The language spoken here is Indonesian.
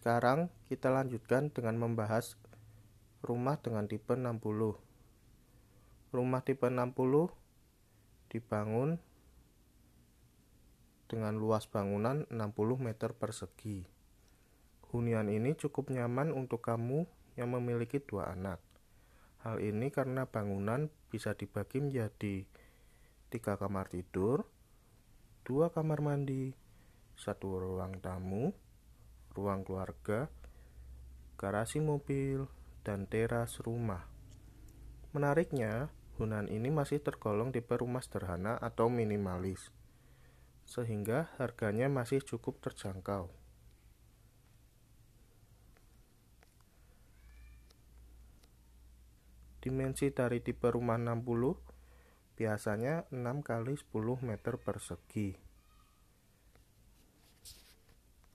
Sekarang kita lanjutkan dengan membahas rumah dengan tipe 60. Rumah tipe 60 dibangun dengan luas bangunan 60 meter persegi. Hunian ini cukup nyaman untuk kamu yang memiliki dua anak. Hal ini karena bangunan bisa dibagi menjadi tiga kamar tidur, dua kamar mandi, satu ruang tamu, ruang keluarga, garasi mobil, dan teras rumah. Menariknya, hunian ini masih tergolong tipe rumah sederhana atau minimalis, sehingga harganya masih cukup terjangkau. Dimensi dari tipe rumah 60 biasanya 6 kali 10 meter persegi.